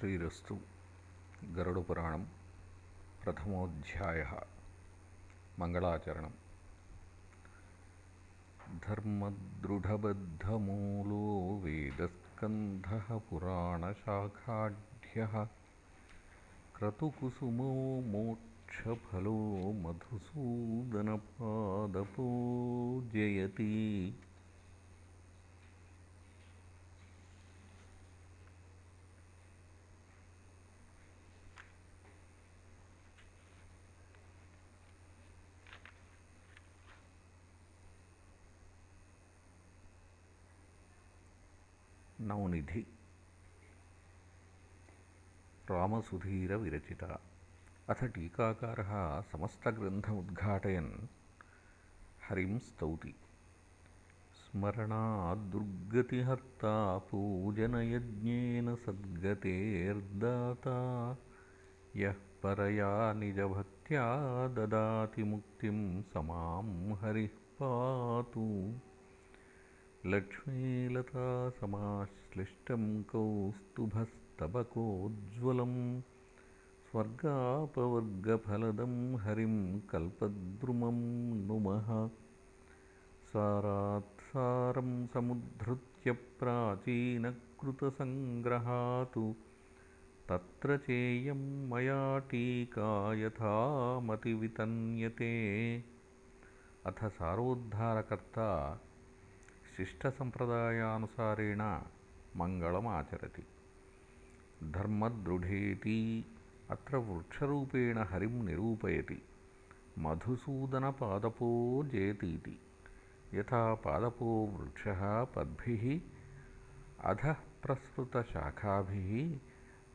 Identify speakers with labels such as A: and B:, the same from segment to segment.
A: श्रीरस्तु गरुडपुराणं प्रथमोऽध्यायः मङ्गलाचरणम्। धर्मदृढबद्धमूलो वेदस्कन्धः पुराणशाखाढ्यः क्रतुकुसुमो मोक्षफलो मधुसूदनपादपो जयति नवनिधि रामसुधीरविरचिता अथ टीकाकारः समस्तग्रन्थमुद्घाटयन्। हरिं स्तौति। स्मरणाद्दुर्गतिहर्ता पूजनयज्ञेन सद्गतेर्दाता यः परया निजभक्त्या ददाति मुक्तिं समां हरिः पातु लक्ष्मीलतासमाश्लिष्टं कौस्तुभस्तबकोज्ज्वलं स्वर्गापवर्गफलदं हरिं कल्पद्रुमं नुमः। सारात्सारं समुद्धृत्य प्राचीनकृतसङ्ग्रहातु तत्र चेयं मया टीका यथामतिवितन्यते। अथ सारोद्धारकर्ता शिष्टसम्प्रदायानुसारेण मङ्गलमाचरति। धर्मदृढेति अत्र वृक्षरूपेण हरिं निरूपयति। मधुसूदनपादपो जयतीति यथा पादपो वृक्षः पद्भिः अधः प्रसृतशाखाभिः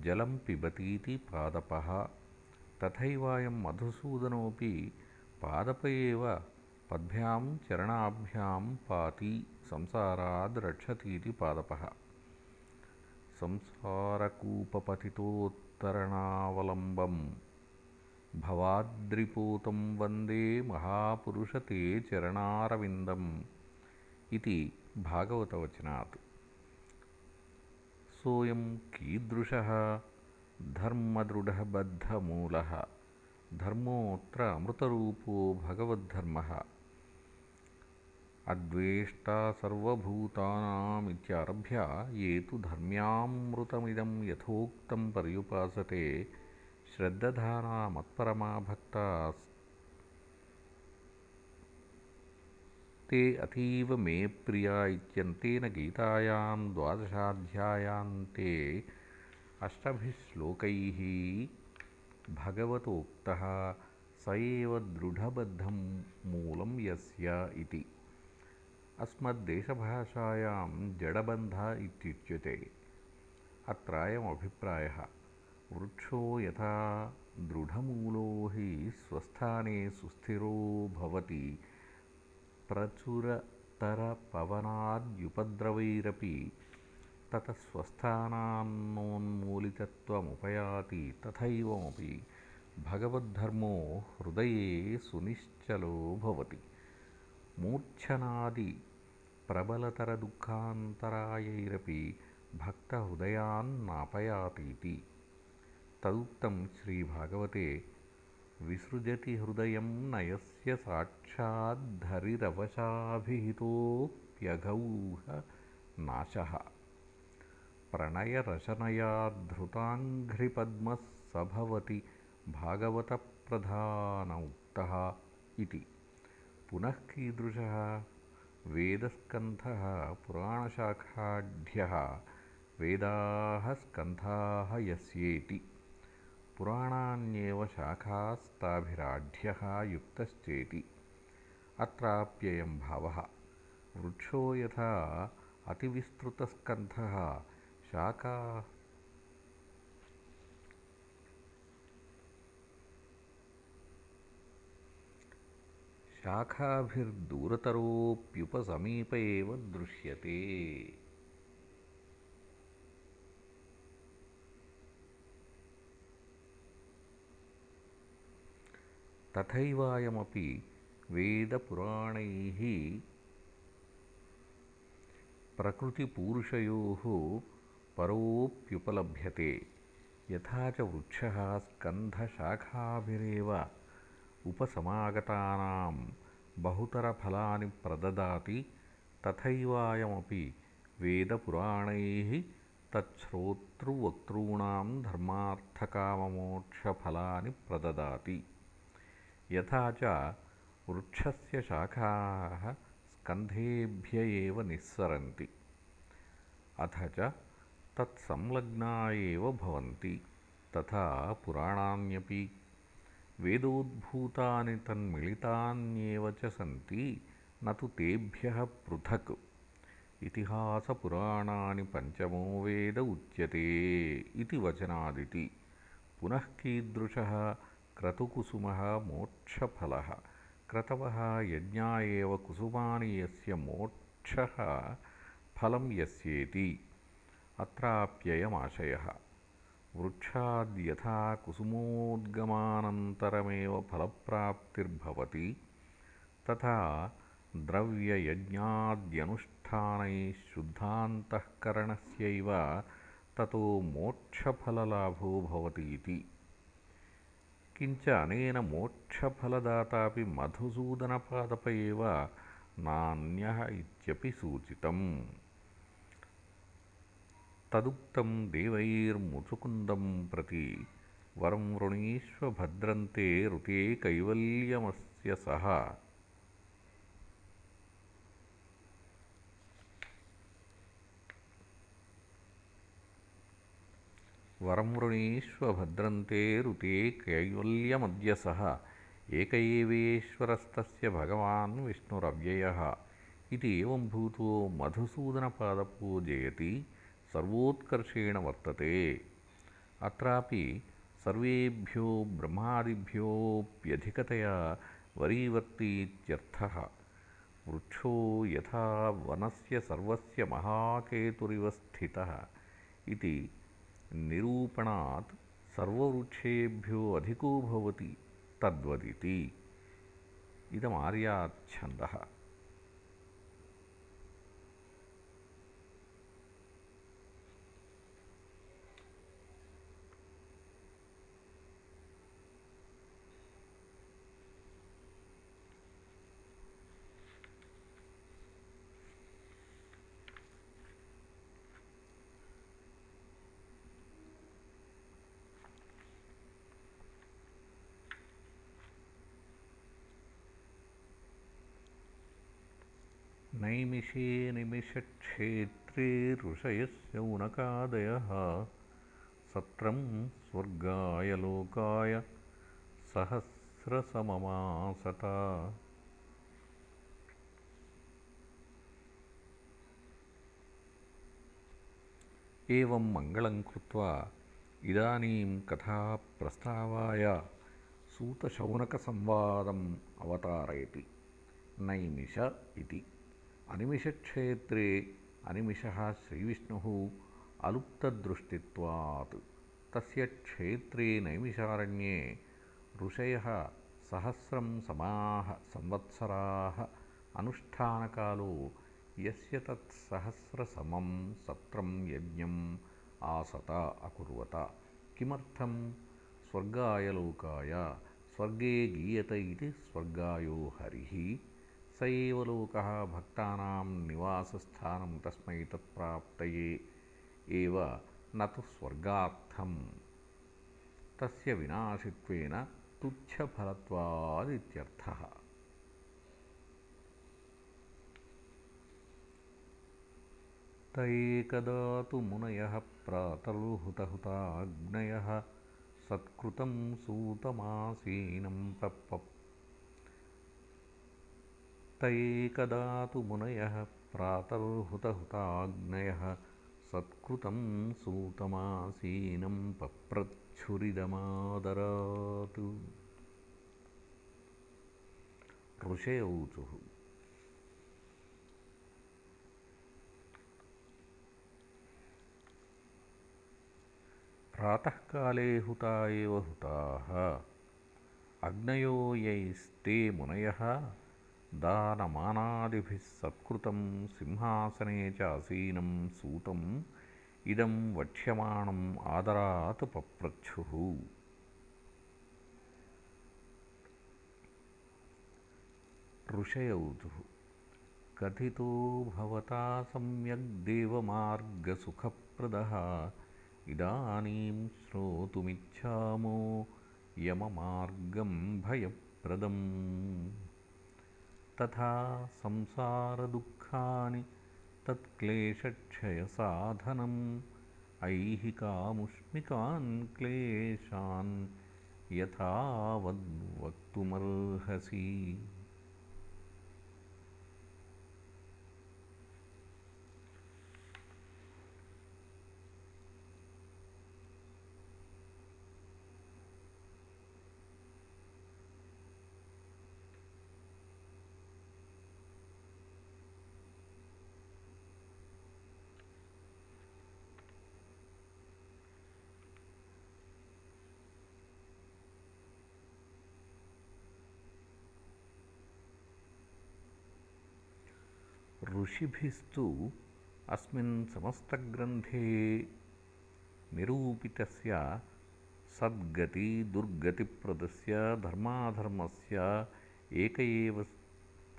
A: जलं पिबतीति पादपः। तथैवायं मधुसूदनोऽपि पादप एव पद्भ्यां चरणाभ्यां पाति संसाराद् रक्षतीति पादपः। संसारकूपपतितोत्तरणावलम्बं भवाद्रिपूतं वन्दे महापुरुषते चरणारविन्दम् इति भागवतवचनात्। सोऽयं कीदृशः? धर्मदृढबद्धमूलः धर्मोऽत्र अमृतरूपो भगवद्धर्मः अद्वेष्टा सर्वभूतानामित्यारभ्य ये तु धर्म्यामृतमिदं यथोक्तं पर्युपासते श्रद्दधाना मत्परमा ते अतीव मे प्रिया इत्यन्तेन गीतायां द्वादशाध्यायान्ते अष्टभिः श्लोकैः भगवतोक्तः स एव दृढबद्धं मूलं यस्य इति अस्मद्देशभाषायां जडबन्ध इत्युच्यते। अत्रायमभिप्रायः वृक्षो यथा दृढमूलो हि स्वस्थाने सुस्थिरो भवति प्रचुरतरपवनाद्युपद्रवैरपि ततः स्वस्थानान्नोन्मूलितत्वमुपयाति तथैवमपि भगवद्धर्मो हृदये सुनिश्चलो भवति मूर्च्छनादि प्रबलतरदुःखान्तरायैरपि भक्तहृदयान्नापयातीति तदुक्तं श्रीभागवते विसृजति हृदयं न यस्य साक्षाद्धरिरवशाभिहितोऽप्यघौहनाशः प्रणयरशनयाद्धृताङ्घ्रिपद्मः स भवति भागवतप्रधानमुक्तः इति पुनः कीदृशः? वेदस्कन्धः पुराणशाखाढ्यः। वेदाः स्कन्धाः यस्येति। पुराणान्येव शाखास्ताभिराढ्यः युक्तश्चेति। अत्राप्ययं भावः। वृक्षो यथा अतिविस्तृतस्कन्धः शाखा शाखाभिर्दूरतरोऽप्युपसमीप एव दृश्यते। तथैवायमपि वेदपुराणैः प्रकृतिपूरुषयोः परोऽप्युपलभ्यते। यथा च वृक्षः स्कन्धशाखाभिरेव उपसमागतानां बहुतरफलानि प्रददाति तथैवायमपि वेदपुराणैः तच्छ्रोतृवक्तॄणां धर्मार्थकाममोक्षफलानि प्रददाति। यथा च वृक्षस्य शाखाः स्कन्धेभ्य एव निःसरन्ति अथ च तत्संलग्ना एव भवन्ति तथा पुराणान्यपि वेदोद्भूतानि तन्मिलितान्येव च सन्ति न तु तेभ्यः पृथक् इतिहासपुराणानि पञ्चमो वेद उच्यते इति वचनादिति पुनः कीदृशः क्रतुकुसुमः मोक्षफलः क्रतवः यज्ञा एव कुसुमानि यस्य मोक्षः फलं यस्येति अत्राप्ययमाशयः वृक्षाद्यथा कुसुमोद्गमानन्तरमेव फलप्राप्तिर्भवति तथा द्रव्ययज्ञाद्यनुष्ठानैः शुद्धान्तःकरणस्यैव ततो मोक्षफललाभो भवतीति किञ्च अनेन मोक्षफलदातापि मधुसूदनपादप एव नान्यः इत्यपि सूचितम् తదుక్తం దేవైర్ముచుకుందం ప్రతి. వరం వృణీష్వభద్రంతే ఋతే కైవల్యమస్య సహ. వరం వృణీష్వభద్రంతే ఋతే కైవల్యమద్య సహ. ఏకైవేశ్వరస్త భగవాన్ విష్ణురవ్యయ. ఇది ఏం భూతో మధుసూదనపాదపూజయతి सर्वोत्कर्षेण वर्तते। अत्रापि सर्वेभ्यो ब्रह्मादिभ्योऽप्यधिकतया वरीवर्तीत्यर्थः। वृक्षो यथा वनस्य सर्वस्य महाकेतुरिव स्थितः इति निरूपणात् सर्ववृक्षेभ्यो अधिको भवति तद्वदिति। इदमार्याच्छन्दः। नैमिषे निमिषक्षेत्रे ऋषयस्य उनकादयः सत्रं स्वर्गाय लोकाय सहस्रसममासता। एवं मङ्गलं कृत्वा इदानीं कथाप्रस्तावाय सूतशौनकसंवादम् अवतारयति। नैमिष इति अनिमिषक्षेत्रे अनिमिषः श्रीविष्णुः अलुप्तदृष्टित्वात्। तस्य क्षेत्रे नैमिषारण्ये ऋषयः सहस्रं समाः संवत्सराः अनुष्ठानकालो यस्य तत्सहस्रसमं सत्रं यज्ञम् आसत अकुर्वत। किमर्थं? स्वर्गाय लोकाय स्वर्गे गीयत इति स्वर्गायो हरिः स एव लोकः भक्तानां निवासस्थानं तस्मै तत्प्राप्तये एव न तु स्वर्गार्थम्। तस्य विनाशित्वेन तुच्छफलत्वादित्यर्थः। त एकदा तु मुनयः प्रातरुहुतहुताग्नयः सत्कृतं सूतमासीनं पप् त एकदा तु मुनयः प्रातर्हुतहुताग्नयः सत्कृतं सूतमासीनं पप्रच्छुरिदमादरात्। ऋषयौचुः प्रातःकाले हुता एव हुताः। अग्नयो यैस्ते मुनयः दानमानादिभिः सत्कृतं सिंहासने च आसीनं सूतं इदं वक्ष्यमाणम् आदरात् पप्रच्छुः। ऋषयौतुः कथितो भवता सम्यग्देवमार्गसुखप्रदः इदानीं श्रोतुमिच्छामो यममार्गं भयप्रदम् तथा संसारदुःखानि तत्क्लेशक्षयसाधनम्। ऐहिकामुष्मिकान् क्लेशान् यथावद्वक्तुमर्हसि ऋषिभिस्तु अस्मिन् समस्तग्रन्थे निरूपितस्य सद्गतिदुर्गतिप्रदस्य धर्माधर्मस्य एक एव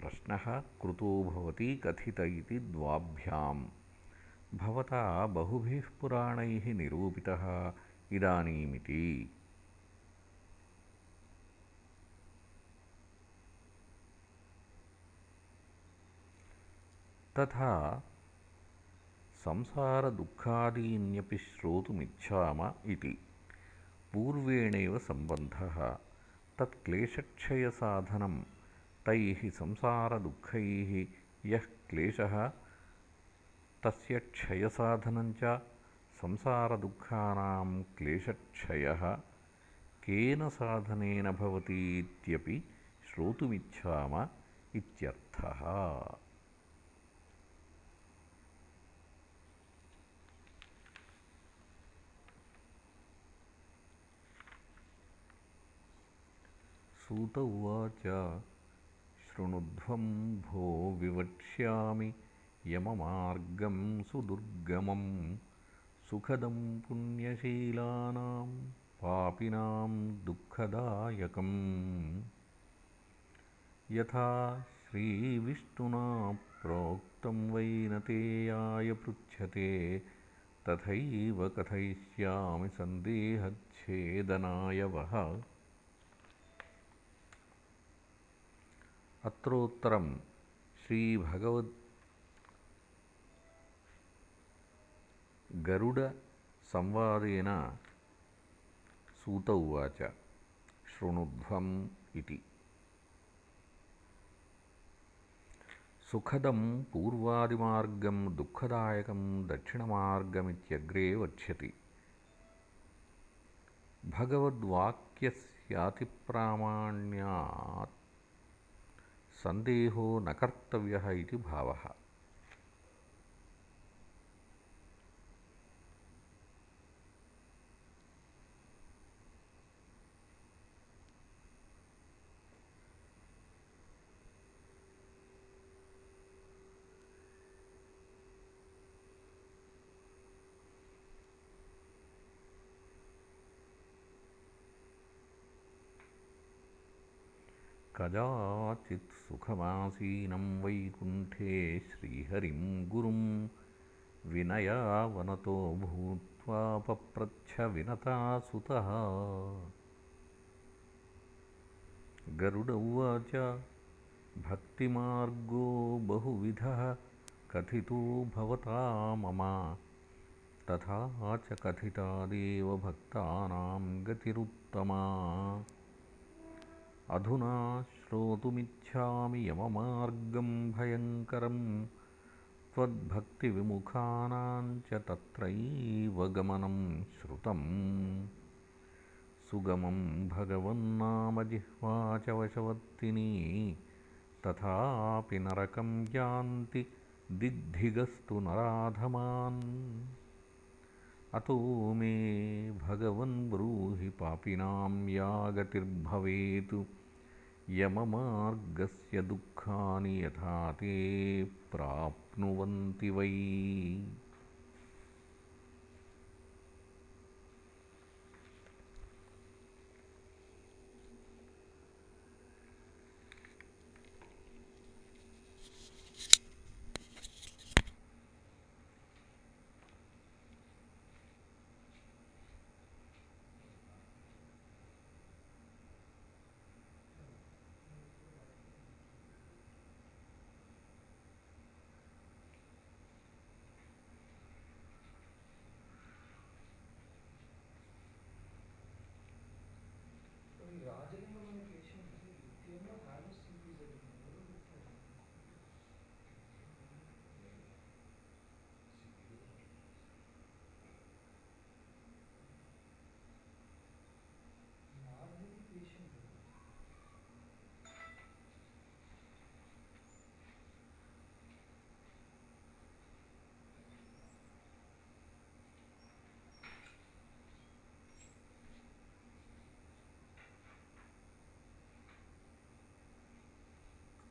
A: प्रश्नः कृतो भवति कथित इति द्वाभ्याम्। भवता बहुभिः पुराणैः निरूपितः इदानीमिति। तथा संसारदुःखादीन्यपि श्रोतुमिच्छाम इति। पूर्वेणैव सम्बन्धः। तत्क्लेशक्षयसाधनं तैः संसारदुःखैः यः क्लेशः तस्य क्षयसाधनञ्च संसारदुःखानां क्लेशक्षयः। केन साधनेन भवतीत्यपि श्रोतुमिच्छाम इत्यर्थः सूत उवाच शृणुध्वं भो विवक्ष्यामि यममार्गं सुदुर्गमं। सुखदं पुण्यशीलानां पापिनां दुःखदायकम्। यथा श्रीविष्णुना प्रोक्तं वैनतेयाय पृच्छते तथैव कथयिष्यामि सन्देहच्छेदनाय वः అత్రోత్తరం శ్రీభగవద్ గరుడ సంవాదేన సూత ఉచ శృణుధ్వం ఇది సుఖదం పూర్వాదిమాగం దుఃఖదాయకం దక్షిణమాగమిగ్రే వచ్చతి భగవద్వాక్యస్యాతిప్రామాణ్యాత్ सन्देहो न कर्तव्यः इति भावः कदाचित् सुखमासीनं वैकुण्ठे श्रीहरिं गुरुं विनयावनतो भूत्वा पप्रच्छविनतासुतः गरुड उवाच भक्तिमार्गो बहुविधः कथितो भवता मम। तथा च कथितादेव भक्तानां गतिरुत्तमा अधुना श्रोतुमिच्छामि यममार्गं भयङ्करं त्वद्भक्तिविमुखानां च तत्रैव गमनं श्रुतम्। सुगमं भगवन्नामजिह्वा च वशवर्तिनी तथापि नरकं यान्ति दिद्धिगस्तु नराधमान् अतो मे भगवन् ब्रूहि पापिनां या गतिर्भवेत् यममार्गस्य दुःखानि यथा ते प्राप्नुवन्ति वै